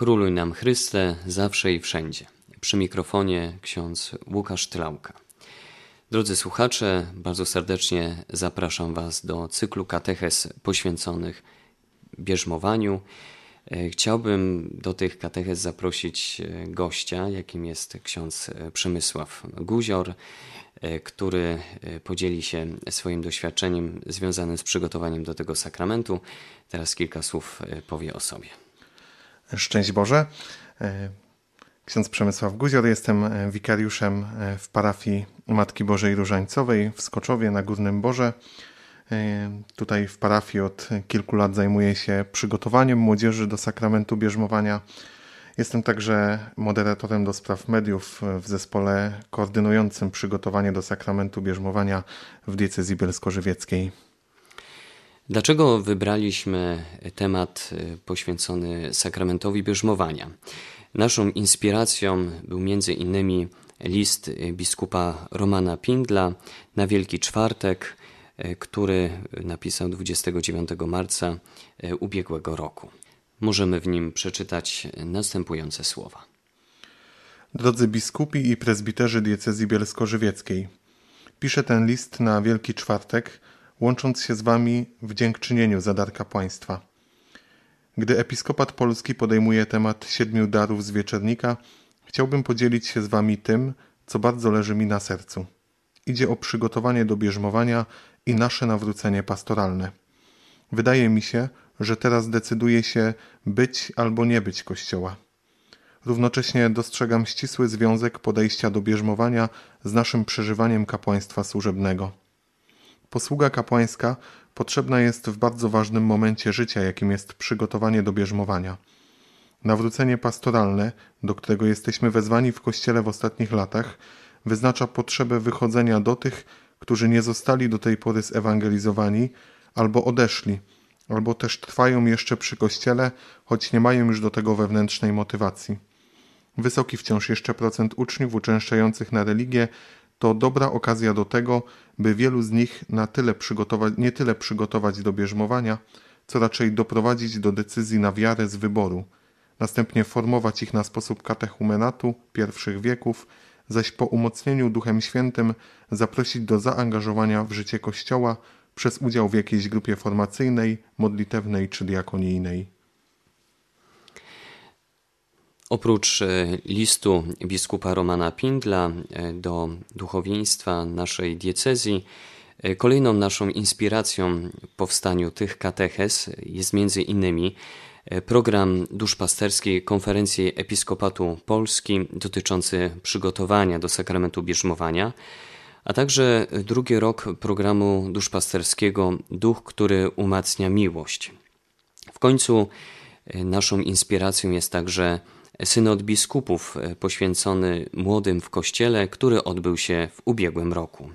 Króluj nam Chryste, zawsze i wszędzie. Przy mikrofonie ksiądz Łukasz Tlałka. Drodzy słuchacze, bardzo serdecznie zapraszam Was do cyklu kateches poświęconych bierzmowaniu. E, chciałbym do tych katechez zaprosić e, gościa, jakim jest ksiądz e, Przemysław Guzior, który podzieli się swoim doświadczeniem związanym z przygotowaniem do tego sakramentu. Teraz kilka słów powie o sobie. Szczęść Boże. Ksiądz Przemysław Guzior, jestem wikariuszem w parafii Matki Bożej Różańcowej w Skoczowie na Górnym Borze. Tutaj w parafii od kilku lat zajmuję się przygotowaniem młodzieży do sakramentu bierzmowania. Jestem także moderatorem do spraw mediów w zespole koordynującym przygotowanie do sakramentu bierzmowania w diecezji bielsko-żywieckiej. Dlaczego wybraliśmy temat y, poświęcony sakramentowi bierzmowania? Naszą inspiracją był między innymi list biskupa Romana Pindla na Wielki Czwartek, E, który napisał 29 marca ubiegłego roku. Możemy w nim przeczytać następujące słowa. Drodzy biskupi i prezbiterzy diecezji bielsko-żywieckiej, piszę ten list na Wielki Czwartek, łącząc się z wami w dziękczynieniu za dar kapłaństwa. Gdy episkopat polski podejmuje temat siedmiu darów z wieczernika, chciałbym podzielić się z wami tym, co bardzo leży mi na sercu. Idzie o przygotowanie do bierzmowania i nasze nawrócenie pastoralne. Wydaje mi się, że teraz decyduje się być albo nie być Kościoła. Równocześnie dostrzegam ścisły związek podejścia do bierzmowania z naszym przeżywaniem kapłaństwa służebnego. Posługa kapłańska potrzebna jest w bardzo ważnym momencie życia, jakim jest przygotowanie do bierzmowania. Nawrócenie pastoralne, do którego jesteśmy wezwani w Kościele w ostatnich latach, wyznacza potrzebę wychodzenia do tych, którzy nie zostali do tej pory zewangelizowani, albo odeszli, albo też trwają jeszcze przy kościele, choć nie mają już do tego wewnętrznej motywacji. Wysoki wciąż jeszcze procent uczniów uczęszczających na religię to dobra okazja do tego, by wielu z nich na tyle przygotować, nie tyle przygotować do bierzmowania, co raczej doprowadzić do decyzji na wiarę z wyboru, następnie formować ich na sposób katechumenatu pierwszych wieków, zaś po umocnieniu Duchem Świętym zaprosić do zaangażowania w życie Kościoła przez udział w jakiejś grupie formacyjnej, modlitewnej czy diakonijnej. Oprócz e, listu biskupa Romana Pindla e, do duchowieństwa naszej diecezji, e, kolejną naszą inspiracją powstaniu tych katechez jest między innymi program duszpasterskiej Konferencji Episkopatu Polski dotyczący przygotowania do sakramentu bierzmowania, a także drugi rok programu duszpasterskiego Duch, który umacnia miłość. W końcu naszą inspiracją jest także synod biskupów e, poświęcony młodym w kościele, który odbył się w ubiegłym roku.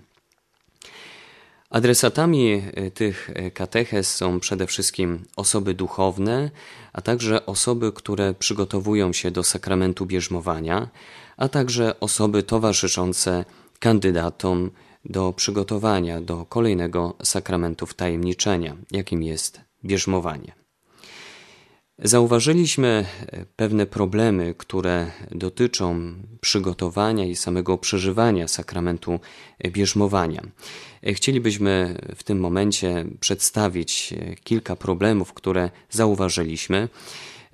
Adresatami e, tych katechez są przede wszystkim osoby duchowne, a także osoby, które przygotowują się do sakramentu bierzmowania, a także osoby towarzyszące kandydatom do przygotowania do kolejnego sakramentu wtajemniczenia, jakim jest bierzmowanie. Zauważyliśmy pewne problemy, które dotyczą przygotowania i samego przeżywania sakramentu bierzmowania. Chcielibyśmy w tym momencie przedstawić kilka problemów, które zauważyliśmy.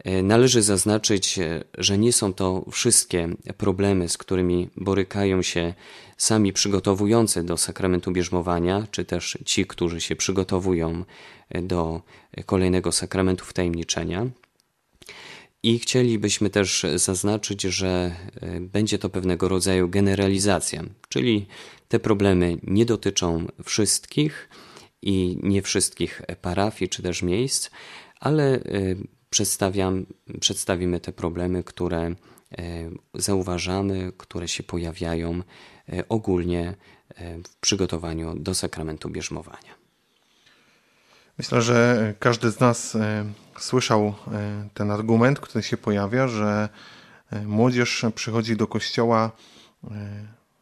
E, należy zaznaczyć, e, że nie są to wszystkie problemy, z którymi borykają się sami przygotowujący do sakramentu bierzmowania, czy też ci, którzy się przygotowują e, do kolejnego sakramentu wtajemniczenia. I chcielibyśmy też zaznaczyć, że będzie to pewnego rodzaju generalizacja, czyli te problemy nie dotyczą wszystkich i nie wszystkich parafii czy też miejsc, ale przedstawiam, przedstawimy te problemy, które e, zauważamy, które się pojawiają e, ogólnie e, w przygotowaniu do sakramentu bierzmowania. Myślę, że każdy z nas słyszał ten argument, który się pojawia, że młodzież przychodzi do kościoła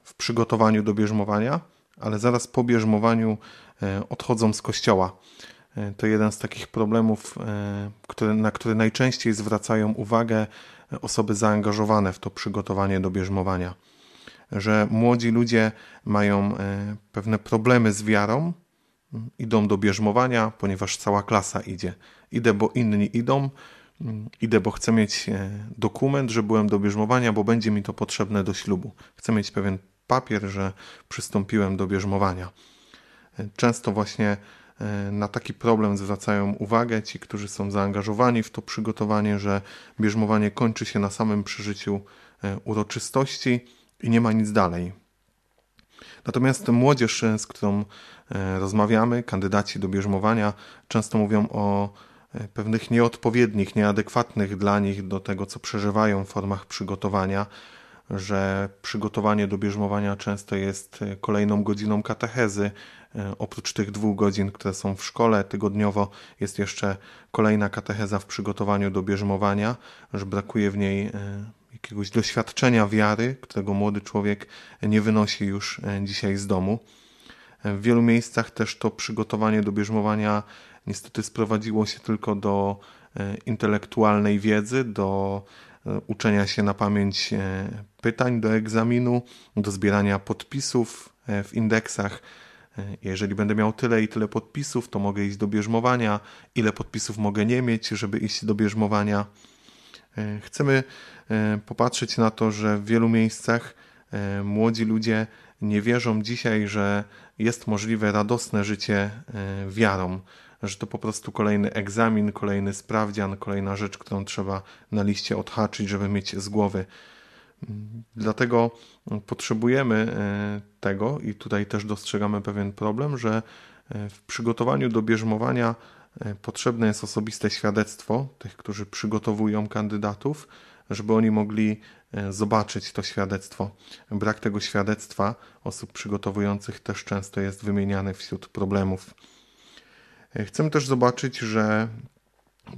w przygotowaniu do bierzmowania, ale zaraz po bierzmowaniu odchodzą z kościoła to jeden z takich problemów, które, na które najczęściej zwracają uwagę osoby zaangażowane w to przygotowanie do bierzmowania. Że młodzi ludzie mają pewne problemy z wiarą, idą do bierzmowania, ponieważ cała klasa idzie. Idę, bo inni idą, idę, bo chcę mieć e, dokument, że byłem do bierzmowania, bo będzie mi to potrzebne do ślubu. Chcę mieć pewien papier, że przystąpiłem do bierzmowania. E, często właśnie e, na taki problem zwracają uwagę ci, którzy są zaangażowani w to przygotowanie, że bierzmowanie kończy się na samym przeżyciu uroczystości i nie ma nic dalej. Natomiast młodzież, z którą rozmawiamy, kandydaci do bierzmowania, często mówią o E, pewnych nieodpowiednich, nieadekwatnych dla nich do tego, co przeżywają formach przygotowania, że przygotowanie do bierzmowania często jest e, kolejną godziną katechezy. E, oprócz tych dwóch godzin, które są w szkole tygodniowo, jest jeszcze kolejna katecheza w przygotowaniu do bierzmowania, że brakuje w niej jakiegoś doświadczenia wiary, którego młody człowiek nie wynosi już dzisiaj z domu. W wielu miejscach też to przygotowanie do bierzmowania niestety sprowadziło się tylko do e, intelektualnej wiedzy, do e, uczenia się na pamięć e, pytań do egzaminu, do zbierania podpisów w indeksach. Jeżeli będę miał tyle i tyle podpisów, to mogę iść do bierzmowania. Ile podpisów mogę nie mieć, żeby iść do bierzmowania? Chcemy popatrzeć na to, że w wielu miejscach młodzi ludzie nie wierzą dzisiaj, że jest możliwe radosne życie wiarą, że to po prostu kolejny egzamin, kolejny sprawdzian, kolejna rzecz, którą trzeba na liście odhaczyć, żeby mieć z głowy. Dlatego potrzebujemy e, tego i tutaj też dostrzegamy pewien problem, że e, w przygotowaniu do bierzmowania e, potrzebne jest osobiste świadectwo tych, którzy przygotowują kandydatów, żeby oni mogli zobaczyć to świadectwo. Brak tego świadectwa osób przygotowujących też często jest wymieniany wśród problemów. Chcemy też zobaczyć, że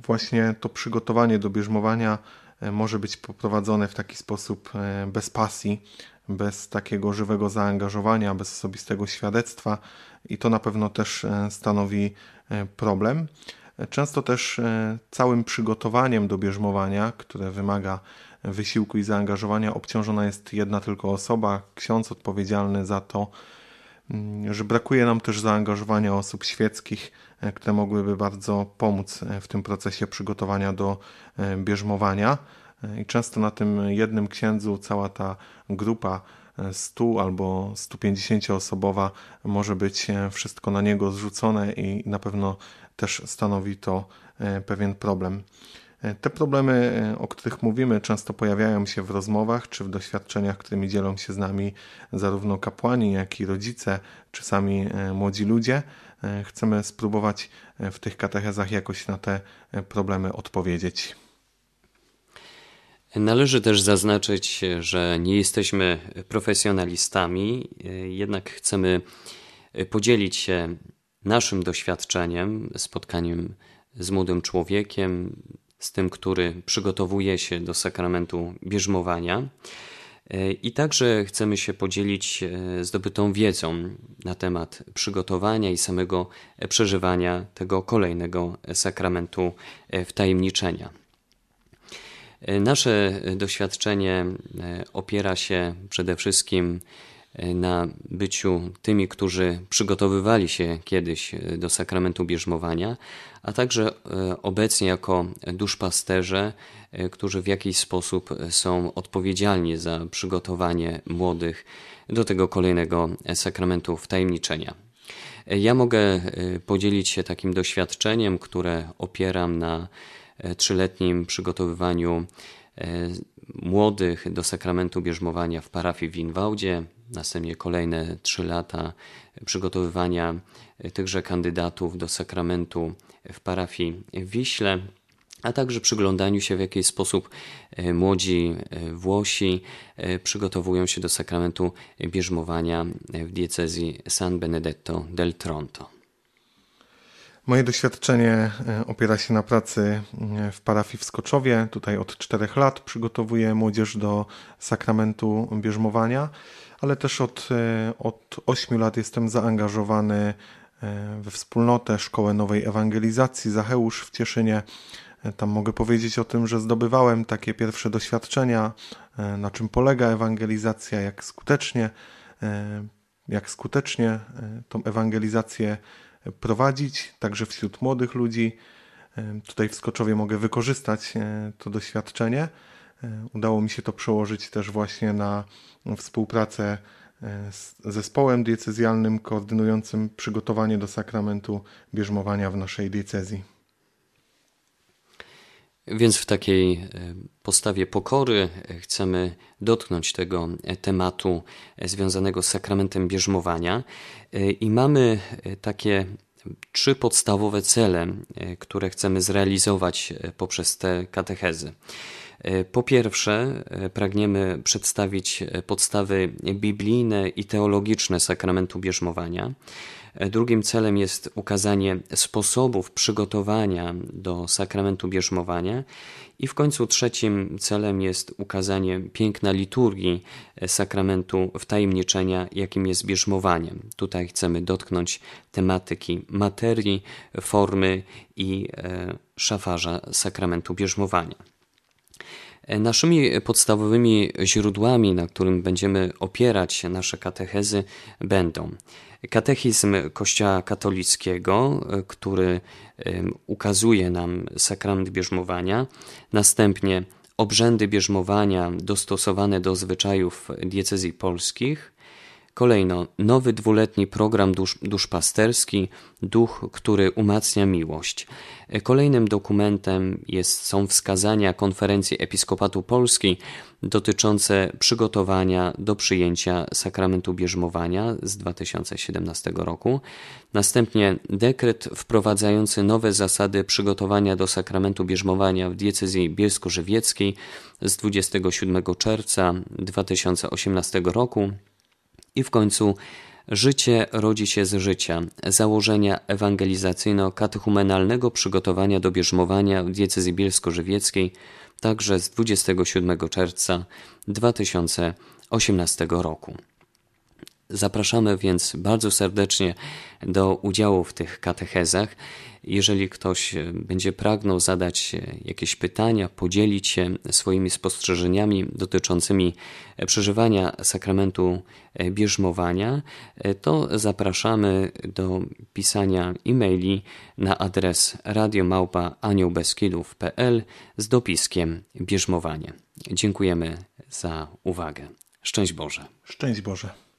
właśnie to przygotowanie do bierzmowania e, może być poprowadzone w taki sposób e, bez pasji, bez takiego żywego zaangażowania, bez osobistego świadectwa i to na pewno też e, stanowi problem. Często też całym przygotowaniem do bierzmowania, które wymaga wysiłku i zaangażowania, obciążona jest jedna tylko osoba, ksiądz odpowiedzialny za to, że brakuje nam też zaangażowania osób świeckich, E, które mogłyby bardzo pomóc e, w tym procesie przygotowania do e, bierzmowania. I często na tym jednym księdzu cała ta grupa 100 albo 150 osobowa może być wszystko na niego zrzucone i na pewno też stanowi to pewien problem. Te problemy, o których mówimy, często pojawiają się w rozmowach czy w doświadczeniach, którymi dzielą się z nami zarówno kapłani, jak i rodzice, czy sami młodzi ludzie. E, chcemy spróbować e, w tych katechezach jakoś na te e, problemy odpowiedzieć. Należy też zaznaczyć, że nie jesteśmy profesjonalistami, jednak chcemy podzielić się naszym doświadczeniem, spotkaniem z młodym człowiekiem, z tym, który przygotowuje się do sakramentu bierzmowania. I także chcemy się podzielić e, zdobytą wiedzą na temat przygotowania i samego przeżywania tego kolejnego sakramentu e, wtajemniczenia. E, nasze doświadczenie opiera się przede wszystkim na byciu tymi, którzy przygotowywali się kiedyś do sakramentu bierzmowania, a także obecnie jako duszpasterze E, którzy w jakiś sposób są odpowiedzialni za przygotowanie młodych do tego kolejnego sakramentu wtajemniczenia. E, ja mogę e, podzielić się takim doświadczeniem, które opieram na trzyletnim przygotowywaniu młodych do sakramentu bierzmowania w parafii w Winwałdzie, następnie kolejne trzy lata przygotowywania tychże kandydatów do sakramentu w parafii w Wiśle a także przyglądaniu się, w jaki sposób e, młodzi e, Włosi e, przygotowują się do sakramentu bierzmowania w diecezji San Benedetto del Tronto. Moje doświadczenie opiera się na pracy w parafii w Skoczowie. Tutaj od czterech lat przygotowuję młodzież do sakramentu bierzmowania, ale też od, od 8 lat jestem zaangażowany we wspólnotę Szkołę Nowej Ewangelizacji Zacheusz w Cieszynie. Tam mogę powiedzieć o tym, że zdobywałem takie pierwsze doświadczenia, na czym polega ewangelizacja, jak skutecznie, jak skutecznie tą ewangelizację prowadzić, także wśród młodych ludzi. Tutaj w Skoczowie mogę wykorzystać to doświadczenie. Udało mi się to przełożyć też właśnie na współpracę e, z zespołem diecezjalnym koordynującym przygotowanie do sakramentu bierzmowania w naszej diecezji. Więc w takiej e, postawie pokory e, chcemy dotknąć tego tematu związanego z sakramentem bierzmowania i mamy takie trzy podstawowe cele, które chcemy zrealizować poprzez te katechezy. E, po pierwsze, e, pragniemy przedstawić e, podstawy biblijne i teologiczne sakramentu bierzmowania. Drugim celem jest ukazanie sposobów przygotowania do sakramentu bierzmowania i w końcu trzecim celem jest ukazanie piękna liturgii sakramentu wtajemniczenia, jakim jest bierzmowanie. Tutaj chcemy dotknąć tematyki materii, formy i szafarza sakramentu bierzmowania. Naszymi podstawowymi źródłami, na którym będziemy opierać nasze katechezy, będą katechizm Kościoła katolickiego, który ukazuje nam sakrament bierzmowania, następnie obrzędy bierzmowania dostosowane do zwyczajów diecezji polskich, Kolejno, nowy dwuletni program dusz, duszpasterski, duch, który umacnia miłość. Kolejnym dokumentem jest, są wskazania konferencji Episkopatu Polski dotyczące przygotowania do przyjęcia sakramentu bierzmowania z 2017 roku. Następnie dekret wprowadzający nowe zasady przygotowania do sakramentu bierzmowania w diecezji bielsko-żywieckiej z 27 czerwca 2018 roku i w końcu życie rodzi się z życia, założenia ewangelizacyjno-katechumenalnego przygotowania do bierzmowania w diecezji bielsko-żywieckiej, także z 27 czerwca 2018 roku. Zapraszamy więc bardzo serdecznie do udziału w tych katechezach. Jeżeli ktoś e, będzie pragnął zadać e, jakieś pytania, podzielić się swoimi spostrzeżeniami dotyczącymi e, przeżywania sakramentu bierzmowania, to zapraszamy do pisania e-maili na adres radiomałpa.aniołbeskidów.pl z dopiskiem bierzmowanie. Dziękujemy za uwagę. Szczęść Boże. Szczęść Boże.